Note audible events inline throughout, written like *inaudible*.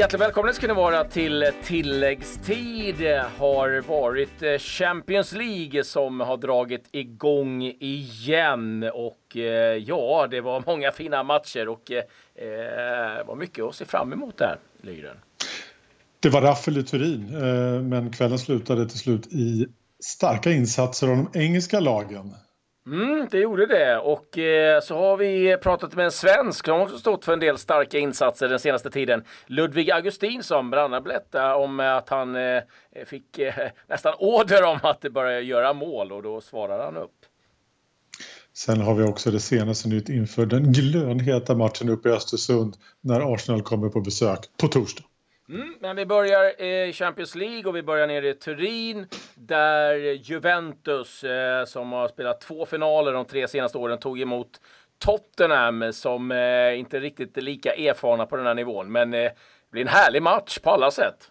Hjärtligt välkomna ska ni vara till tilläggstid. Det har varit eh, Champions League som har dragit igång igen och eh, ja, det var många fina matcher och eh, eh var mycket att se fram emot där, Lyren. Det var raffel i Turin, men kvällen slutade till slut i starka insatser av de engelska lagen. Mm, det gjorde det. Och eh, så har vi pratat med en svensk som också stått för en del starka insatser den senaste tiden. Ludvig Augustinsson bland annat berättade om att han eh, fick eh, *laughs* nästan order om att börja göra mål och då svarade han upp. Sen har vi också det senaste nytt inför den glödheta matchen uppe i Östersund när Arsenal kommer på besök på torsdag. Mm, men vi börjar i Champions League och vi börjar nere i Turin där Juventus eh, som har spelat två finaler de tre senaste åren tog emot Tottenham som eh, inte riktigt är lika erfarna på den här nivån. Men eh, det blir en härlig match på alla sätt.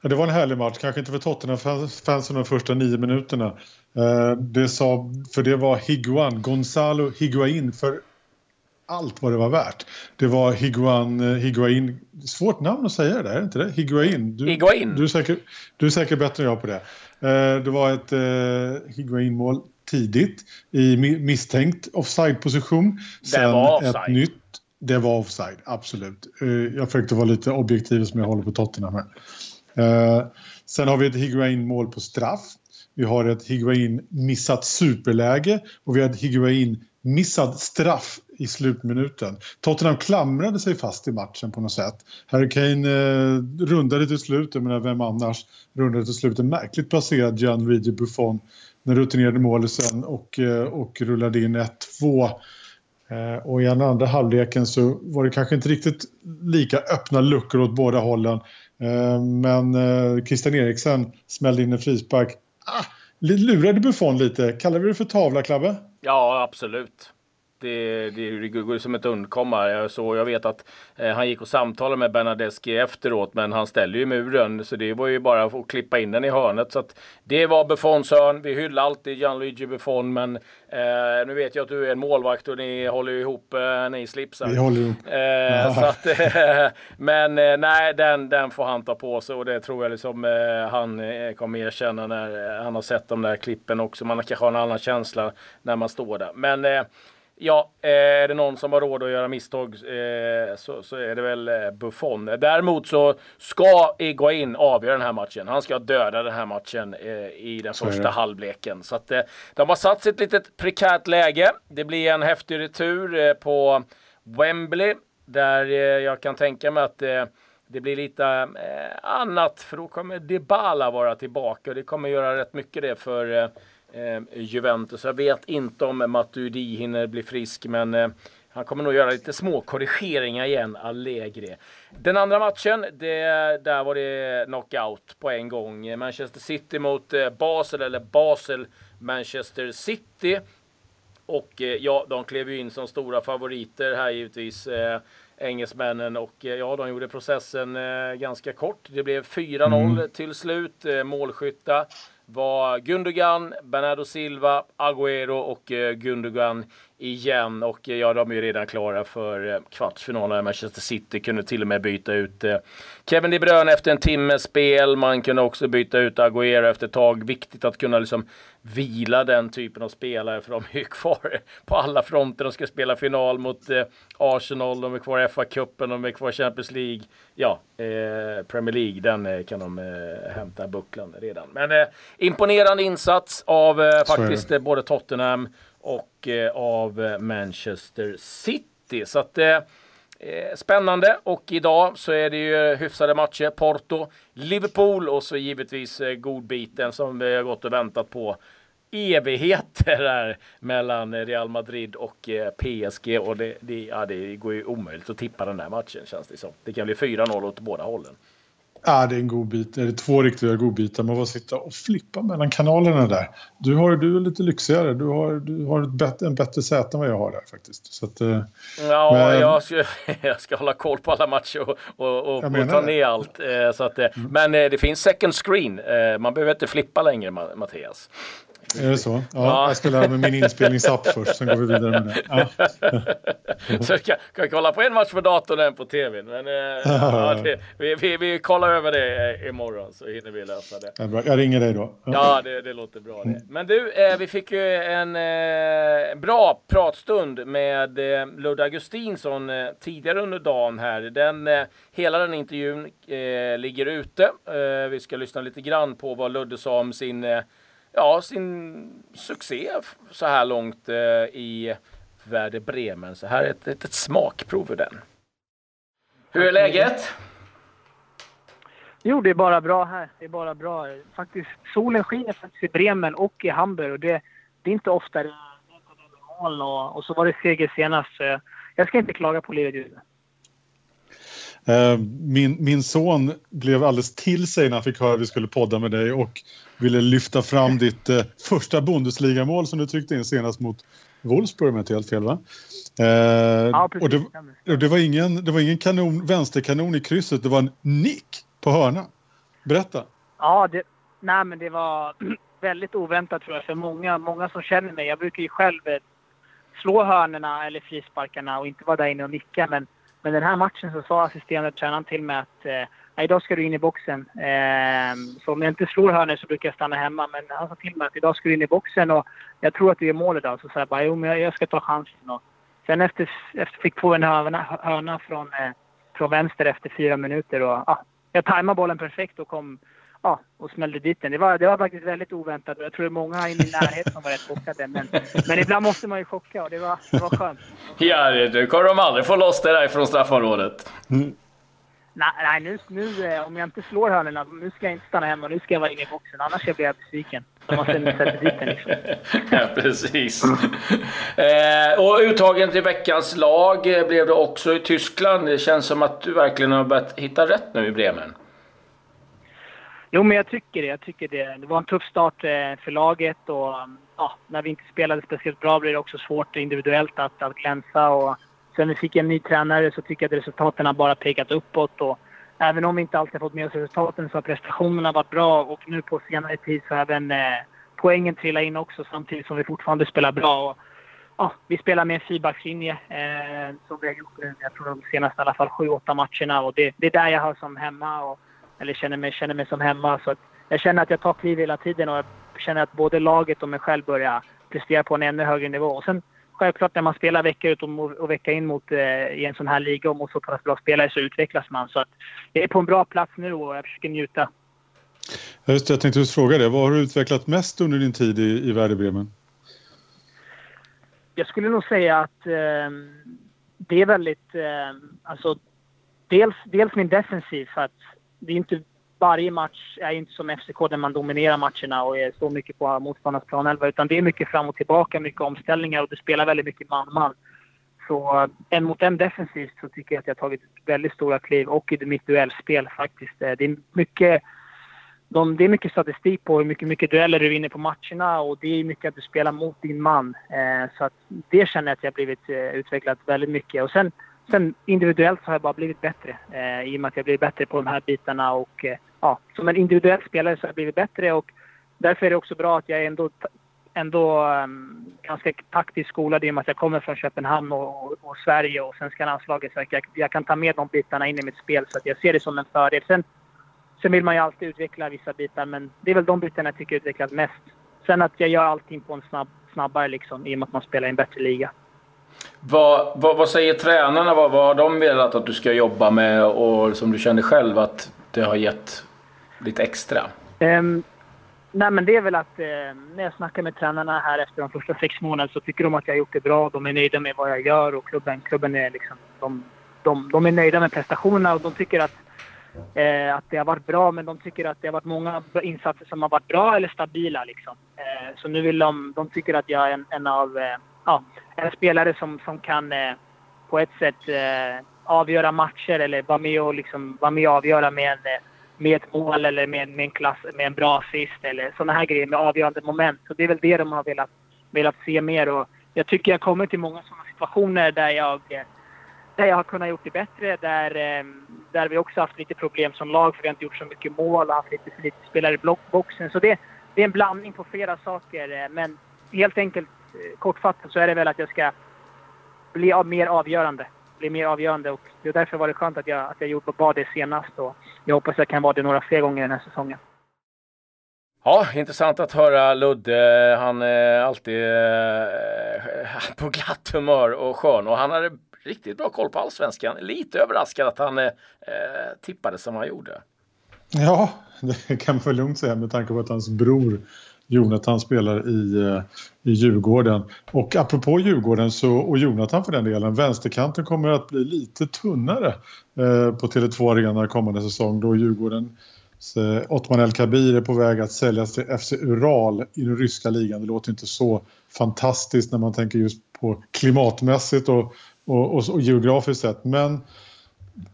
Ja, det var en härlig match, kanske inte för Tottenham-fansen de första nio minuterna. Eh, det sa, för det var Higuan, Gonzalo Higuain för allt vad det var värt. Det var Higuan, eh, Higuain, svårt namn att säga det där, är det inte det? Higuain. Du, Higuain. Du är, säkert, du är säkert bättre än jag på det. Eh, det var ett eh, Higuain-mål tidigt i misstänkt offside-position. Sen det var offside. ett nytt. Det var offside, absolut. Jag försökte vara lite objektiv som jag håller på Tottenham här. Sen har vi ett Higuain-mål på straff. Vi har ett Higuain missat superläge och vi har ett Higuain missad straff i slutminuten. Tottenham klamrade sig fast i matchen på något sätt. Harry Kane eh, rundade till slut, jag menar vem annars, rundade till slut en märkligt placerad Gianluigi Buffon den rutinerade målisen och, eh, och rullade in 1-2. Eh, och i den andra halvleken så var det kanske inte riktigt lika öppna luckor åt båda hållen. Eh, men eh, Christian Eriksen smällde in en frispark. Ah, lurade Buffon lite. Kallar vi det för tavla, Klabbe? Ja, absolut. Det, det, det går som ett undkomma. Så jag vet att eh, han gick och samtalade med Bernadeschi efteråt, men han ställde ju muren. Så det var ju bara att klippa in den i hörnet. Så att det var Buffons hörn. Vi hyllar alltid Gianluigi Buffon, men eh, nu vet jag att du är en målvakt och ni håller ihop eh, ni slipsar. Vi håller ihop. Eh, så att, *laughs* men eh, nej, den, den får han ta på sig och det tror jag liksom eh, han eh, kommer erkänna när han har sett de där klippen också. Man kanske har en annan känsla när man står där. Men Ja, eh, är det någon som har råd att göra misstag eh, så, så, är det väl eh, Buffon. Däremot så ska Iguain avgöra den här matchen. Han ska döda den här matchen i den första halvleken. Så att de har satt sig ett litet prekärt läge. Det blir en häftig retur på Wembley där jag kan tänka mig att det blir lite annat för då kommer Dybala vara tillbaka och det kommer göra rätt mycket det för Juventus. Jag vet inte om Matuidi hinner bli frisk, men eh, han kommer nog göra lite små korrigeringar igen, Allegri. Den andra matchen, det, där var det knockout på en gång. Manchester City mot eh, Basel, eller Basel Manchester City. Och eh, ja, de klev ju in som stora favoriter här givetvis. Eh, engelsmännen och eh, ja, de gjorde processen eh, ganska kort. Det blev 4-0 mm. till slut. Eh, målskytta var Gundogan, Bernardo Silva, Agüero och eh, Gundogan igen. Och eh, ja, de är ju redan klara för eh, kvartsfinalen. Manchester City kunde till och med byta ut Kevin De Bruyne efter en timmes spel. Man kunde också byta ut Agüero efter ett tag. Viktigt att kunna liksom vila den typen av spelare för de är ju *laughs* kvar på alla fronter. De ska spela final mot eh, Arsenal, de är kvar i FA-cupen, de är kvar i Champions League. Ja, eh, Premier League, den eh, kan de eh, hämta bucklan redan. Men eh, imponerande insats av eh, faktiskt både Tottenham och eh, av Manchester City. Så att eh, eh, Spännande och idag så är det ju hyfsade matcher. Porto, Liverpool och så givetvis godbiten som vi har gått och väntat på evigheter här mellan Real Madrid och PSG och det, det, ja, det går ju omöjligt att tippa den där matchen känns det som. Det kan bli 4-0 åt båda hållen. Ja, det är en god bit. Det är två riktiga godbitar. Man får sitta och flippa mellan kanalerna där. Du, har, du är lite lyxigare. Du har, du har ett bättre, en bättre säte än vad jag har där faktiskt. Så att, eh, ja, men, jag, ska, *laughs* jag ska hålla koll på alla matcher och, och, och, och ta ner allt. Eh, så att, mm. Men det finns second screen. Man behöver inte flippa längre, Mattias. Är det så? Ja, ja. Jag ska lära mig min inspelningsapp först, sen går vi vidare med det. Ja. *laughs* så kan, kan kolla på en match på datorn och en på tvn. Men, eh, *laughs* ja, det, vi, vi, vi kollar över det eh, imorgon så hinner vi lösa det. Ja, bra. Jag ringer dig då. Ja, det, det låter bra det. Men du, eh, vi fick ju en eh, bra pratstund med eh, Ludde Augustinsson eh, tidigare under dagen här. Den, eh, hela den intervjun eh, ligger ute. vi ska lyssna lite grann på vad Ludde sa om sin ja, sin succé så här långt eh, i Werder Bremen. Så här är ett litet smakprov ur den. Hur är läget? Jo, det är bara bra här. Det är bara bra. Faktiskt, solen skiner faktiskt i Bremen och i Hamburg. Och det, det är inte ofta det är mål och, och så var det seger senast. Så jag ska inte klaga på livet just nu. Eh, min, min son blev alldeles till sig när han fick höra att vi skulle podda med dig och ville lyfta fram ditt eh, första Bundesligamål som du tryckte in senast mot Wolfsburg om jag inte helt fel va? Eh, ja. Och det, och det, var ingen, det var ingen kanon, vänsterkanon i krysset, det var en nick på hörna. Berätta. Ja, det, nej, men det var *clears throat* väldigt oväntat tror jag för många, många som känner mig. Jag brukar ju själv eh, slå hörnorna eller frisparkarna och inte vara där inne och nicka men men den här matchen så sa assisterande tränaren till mig att eh, idag ska du in i boxen. Eh, så om jag inte slår hörnor så brukar jag stanna hemma. Men han sa till mig att idag ska du in i boxen och jag tror att du gör mål idag. Så sa jag bara jo, men jag, ska ta chansen. Och sen efter, efter fick jag en hörna, hörna från, eh, från vänster efter fyra minuter. Och, ah, jag tajmade bollen perfekt och kom ja, och smällde dit den. Det var, det var faktiskt väldigt oväntat och jag tror det är många i min närhet som var rätt chockade. Men, men ibland måste man ju chocka och det var, det var skönt. Ja, nu kommer de aldrig få loss det där från straffområdet. Mm. Nej, nej nu, nu, eh, om jag inte slår hörnorna, nu ska jag inte stanna hemma. Nu ska jag vara inne i boxen, annars blir jag besviken. De måste sätta dit den liksom. *laughs* Ja, precis. eh, och uttagen till veckans lag blev det också i Tyskland. Det känns som att du verkligen har börjat hitta rätt nu i Bremen. Jo, men jag tycker det. Jag tycker det. Det var en tuff start eh, för laget och ja, när vi inte spelade speciellt bra blev det också svårt individuellt att, att glänsa. Och sen vi fick en ny tränare så tycker jag att resultaten har bara pekat uppåt. Och även om vi inte alltid har fått med oss resultaten så har prestationerna varit bra och nu på senare tid så har även eh, poängen trillat in också samtidigt som vi fortfarande spelar bra. Och, ja, vi spelar med en fyrbackslinje eh, som vi har gjort nu, jag tror de senaste i alla fall sju, åtta matcherna. Och det, det är där jag har som hemma. Och, eller känner mig, känner mig som hemma. Så jag känner att jag tar kliv hela tiden och jag känner att både laget och mig själv börjar prestera på en ännu högre nivå. Och sen självklart när man spelar vecka ut och vecka in mot, eh, i en sån här liga och mot så pass bra spelare så utvecklas man. Så att jag är på en bra plats nu och jag försöker njuta. Just det, jag tänkte just fråga det. Vad har du utvecklat mest under din tid i, i Werder Bremen? Jag skulle nog säga att eh, det är väldigt... Eh, alltså, dels, dels min defensiv. För att det är inte varje match är inte som FCK där man dominerar matcherna och är så mycket på motståndarnas planelva. Utan det är mycket fram och tillbaka, mycket omställningar och det spelar väldigt mycket man-man. Så eh, en mot en defensivt så tycker jag att jag har tagit väldigt stora kliv och i mitt duellspel faktiskt. Eh, det är mycket, de, det är mycket statistik på hur mycket, mycket dueller du vinner på matcherna och det är mycket att du spelar mot din man. Eh, så att det känner jag att jag blivit eh, utvecklat väldigt mycket. Och sen Sen individuellt så har jag bara blivit bättre eh, i och med att jag blivit bättre på de här bitarna. Och, eh, ja, som en individuell spelare så har jag blivit bättre och därför är det också bra att jag är ändå, ändå um, ganska taktiskt skolad i och med att jag kommer från Köpenhamn och, och, och Sverige och svenska landslaget. Så jag, jag, kan ta med de bitarna in i mitt spel så att jag ser det som en fördel. Sen, sen vill man ju alltid utveckla vissa bitar men det är väl de bitarna jag tycker jag utvecklat mest. Sen att jag gör allting på en snabb, snabbare liksom i och med att man spelar i en bättre liga. Vad, vad, vad, säger tränarna? Vad, vad har de velat att du ska jobba med och som du känner själv att det har gett lite extra? Um, nej men det är väl att uh, när jag snackar med tränarna här efter de första sex månaderna så tycker de att jag har gjort det bra. De är nöjda med vad jag gör och klubben, klubben är liksom... De, de, de är nöjda med prestationerna och de tycker att, eh, att det har varit bra men de tycker att det har varit många insatser som har varit bra eller stabila liksom. Eh, så nu vill de... De tycker att jag är en, en av eh, ja, en spelare som, som kan eh, på ett sätt eh, avgöra matcher eller vara med och, liksom, vara med och avgöra med en, eh, med ett mål eller med, med, en, klass, med en bra assist eller sådana här grejer med avgörande moment. Så det är väl det de har velat, velat se mer. Och jag tycker jag kommer till många sådana situationer där jag, där jag har kunnat gjort det bättre. Där, eh, där vi också haft lite problem som lag för vi har inte gjort så mycket mål och haft lite för lite spelare i blockboxen. Så det, det är en blandning på flera saker. Eh, men helt enkelt, kortfattat, så är det väl att jag ska bli mer avgörande. Bli mer avgörande och det är därför var det skönt att jag, att jag gjorde, var det senast och jag hoppas jag kan vara det några fler gånger den här säsongen. Ja, intressant att höra Ludde. Han är alltid eh, *laughs* på glatt humör och skön och han hade riktigt bra koll på allsvenskan. Lite överraskad att han eh, tippade som han gjorde. Ja, det kan man väl lugnt säga med tanke på att hans bror Jonathan spelar i, eh, i Djurgården. Och apropå Djurgården så, och Jonathan för den delen, vänsterkanten kommer att bli lite tunnare eh, på Tele2 Arena kommande säsong då Djurgården eh, Otman El Kabir är på väg att säljas till FC Ural i den ryska ligan. Det låter inte så fantastiskt när man tänker just på klimatmässigt och, och, och, och geografiskt sett. Men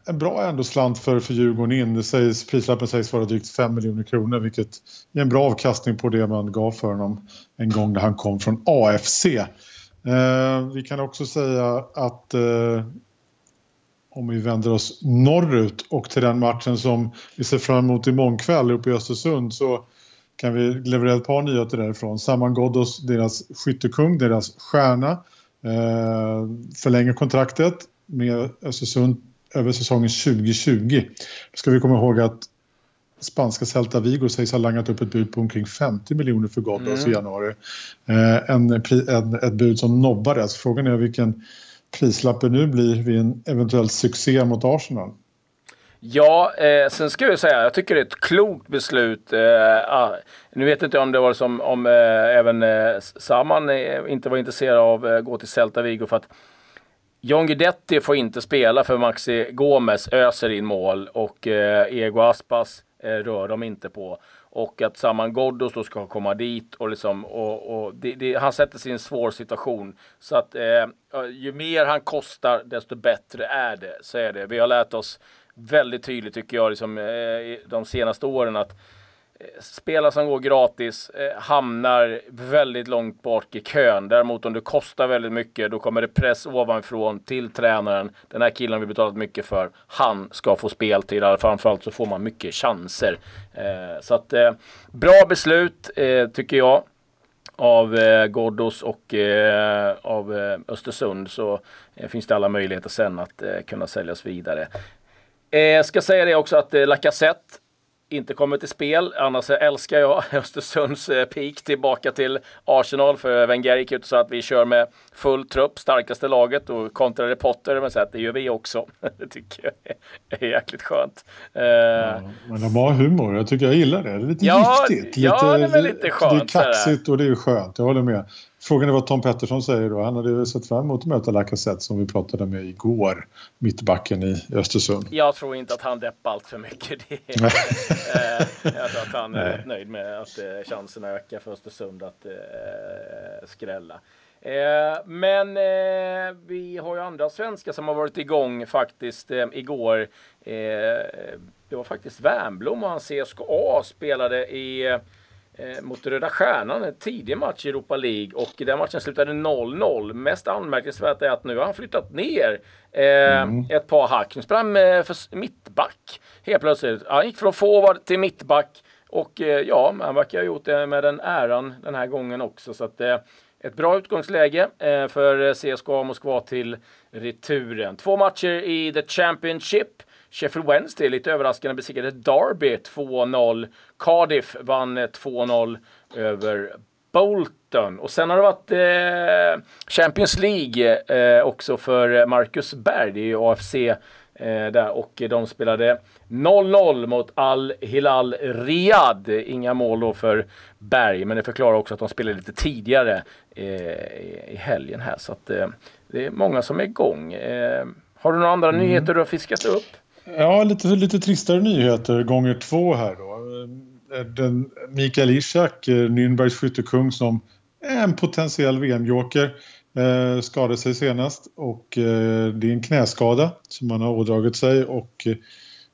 en bra ändå slant för, för Djurgården in. Det sägs, prislappen sägs vara drygt 5 miljoner kronor vilket är en bra avkastning på det man gav för honom en gång när han kom från AFC. Eh, vi kan också säga att eh, om vi vänder oss norrut och till den matchen som vi ser fram emot imorgon kväll uppe i Östersund så kan vi leverera ett par nyheter därifrån. Saman Ghoddos, deras skyttekung, deras stjärna, eh, förlänger kontraktet med Östersund över säsongen 2020. Då ska vi komma ihåg att spanska Celta Vigo sägs ha langat upp ett bud på omkring 50 miljoner för Ghoddos mm. i januari. Eh, en, en, ett bud som nobbades. Frågan är vilken prislapp det nu blir vid en eventuell succé mot Arsenal. Ja, eh, sen ska jag säga, jag tycker det är ett klokt beslut. Eh, ah, nu vet inte om det var som om eh, även eh, Saman eh, inte var intresserad av att gå till Celta Vigo för att John Guidetti får inte spela för Maxi Gomes öser in mål och eh, Ego Aspas eh, rör de inte på. Och att Saman Ghoddos då ska komma dit och liksom och, och det, det, han sätter sig i en svår situation. Så att eh, ju mer han kostar desto bättre är det. Så är det. Vi har lärt oss väldigt tydligt tycker jag liksom, eh, de senaste åren att Eh, spelare som går gratis eh, hamnar väldigt långt bak i kön. Däremot om det kostar väldigt mycket, då kommer det press ovanifrån till tränaren. Den här killen har vi betalat mycket för. Han ska få speltid. Alltså, framförallt så får man mycket chanser. Eh, så att eh, bra beslut eh, tycker jag av eh, Ghoddos och eh, av eh, Östersund så eh, finns det alla möjligheter sen att kunna säljas vidare. Eh, ska säga det också att eh, Lacazette inte kommer till spel. Annars älskar jag *laughs* Östersunds eh, peak tillbaka till Arsenal. För Wenger gick ut och sa att vi kör med full trupp, starkaste laget och kontrade Potter. Men så att det gör vi också. *laughs* det tycker jag är jäkligt skönt. Eh, ja, men de har humor. Jag tycker jag gillar det. Det är lite ja, giftigt. Lite, ja, det är lite skönt. Det är kaxigt och det är skönt. Jag håller med. Frågan är vad Tom Pettersson säger då. Han hade sett fram emot att möta Lacazette som vi pratade med igår, mittbacken i Östersund. Jag tror inte att han deppar allt för mycket. *laughs* Det. Eh, jag tror att han är rätt nöjd med att eh, chanserna ökar för Östersund att eh, skrälla. Men vi har ju andra svenskar som har varit igång faktiskt igår. det var faktiskt Wernbloom och hans CSKA spelade i mot Röda Stjärnan, en tidig match i Europa League och den matchen slutade 0-0. Mest anmärkningsvärt är att nu har han flyttat ner eh, mm. ett par hack. Nu spelar han med för mittback helt plötsligt. Han gick från forward till mittback och eh, ja, han verkar ha gjort det med den äran den här gången också. Så att, eh, ett bra utgångsläge eh, för CSKA Moskva till returen. Två matcher i The Championship. Sheffield Wednesday lite överraskande besegrade Derby 2-0. Cardiff vann 2-0 över Bolton. Och sen har det varit eh, Champions League eh, också för Marcus Berg. Det är ju AFC eh, där och de spelade 0-0 mot Al-Hilal Riyadh. Inga mål då för Berg, men det förklarar också att de spelade lite tidigare eh, i helgen här. Så att eh, det är många som är igång. Eh, har du några andra mm. nyheter du har fiskat upp? Ja, lite, lite tristare nyheter gånger två här då. Den, Mikael Ishak, eh, Nürnbergs skyttekung som är en potentiell VM-joker, eh, skadade sig senast och eh, det är en knäskada som han har ådragit sig och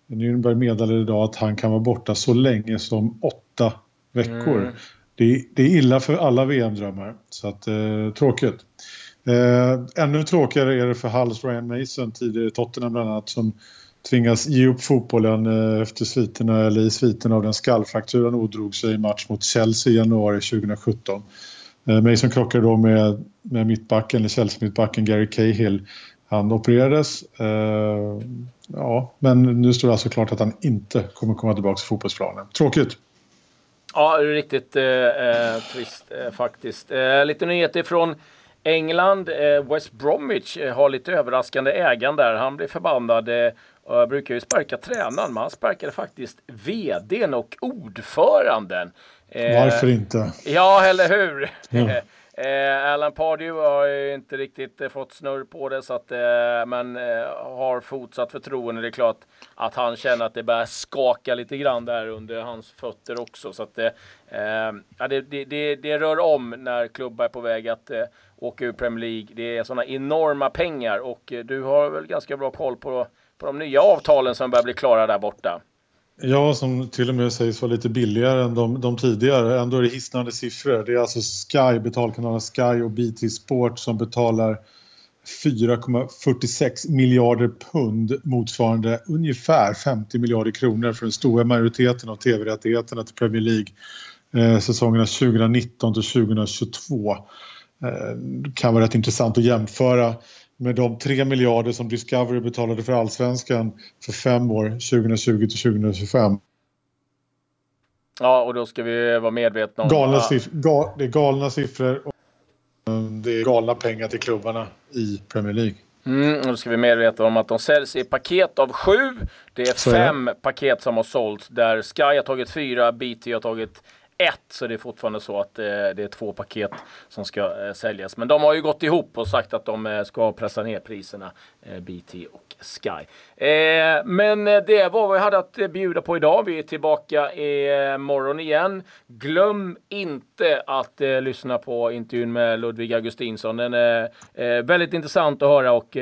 Nürnberg meddelade idag att han kan vara borta så länge som åtta veckor. Mm. Det, det, är illa för alla VM-drömmar, så att, eh, tråkigt. Eh, ännu tråkigare är det för Halls Ryan Mason, tidigare Tottenham bland annat, som tvingas ge upp fotbollen eh, efter sviterna, eller i sviterna av den skallfraktur han odrog sig i match mot Chelsea i januari 2017. Mason krockade då med, med mittbacken, eller Chelsea-mittbacken Gary Cahill. Han opererades. Eh, ja, men nu står det alltså klart att han inte kommer komma tillbaka till fotbollsplanen. Tråkigt. Ja, riktigt eh, eh, trist eh, faktiskt. Eh, lite nyheter från England. West Bromwich har lite överraskande ägande där. Han blir förbannad jag brukar ju sparka tränaren, men han sparkade faktiskt vdn och ordföranden. Varför inte? Ja, eller hur? Mm. *laughs* Eh, Alan Pardew har ju inte riktigt eh, fått snurr på det, så att, eh, men eh, har fortsatt förtroende. Det är klart att han känner att det börjar skaka lite grann där under hans fötter också. Så att, eh, eh, ja, det, det, det, rör om när klubbar är på väg att åka ur Premier League. Det är sådana enorma pengar och eh, du har väl ganska bra koll på på de nya avtalen som börjar bli klara där borta. Ja, som till och med sägs vara lite billigare än de, de tidigare. Ändå är det hisnande siffror. Det är alltså Sky, betalkanalen Sky och BT Sport som betalar 4,46 miljarder pund motsvarande ungefär 50 miljarder kronor för den stora majoriteten av tv-rättigheterna till Premier League eh, säsongerna 2019 till 2022. Eh, kan vara rätt intressant att jämföra med de 3 miljarder som Discovery betalade för allsvenskan för fem år, 2020 till 2025. Ja, och då ska vi vara medvetna om... Galna gal, det är galna siffror och um, det är galna pengar till klubbarna i Premier League. Mm, då ska vi medvetna om att de säljs i paket av sju. Det är Så fem är paket som har sålts där Sky har tagit fyra, BT har tagit ett, så det är fortfarande så att eh, det är två paket som ska eh, säljas. Men de har ju gått ihop och sagt att de eh, ska pressa ner priserna, eh, BT och Sky. Eh, men eh, det var vad vi hade att eh, bjuda på idag. Vi är tillbaka i eh, morgon igen. Glöm inte att lyssna på intervjun med Ludvig Augustinsson. Den är väldigt intressant att höra och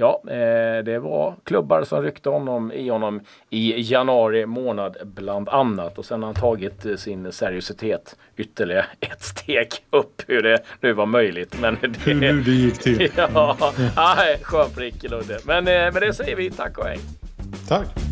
Ja, eh, det var klubbar som ryckte honom i honom i januari månad bland annat och sen har han tagit eh, sin seriositet ytterligare *laughs* ett steg upp hur det nu var möjligt. Men det, hur det gick till. *laughs* ja, skön prick Ludde. Men eh, med det säger vi tack och hej. Tack.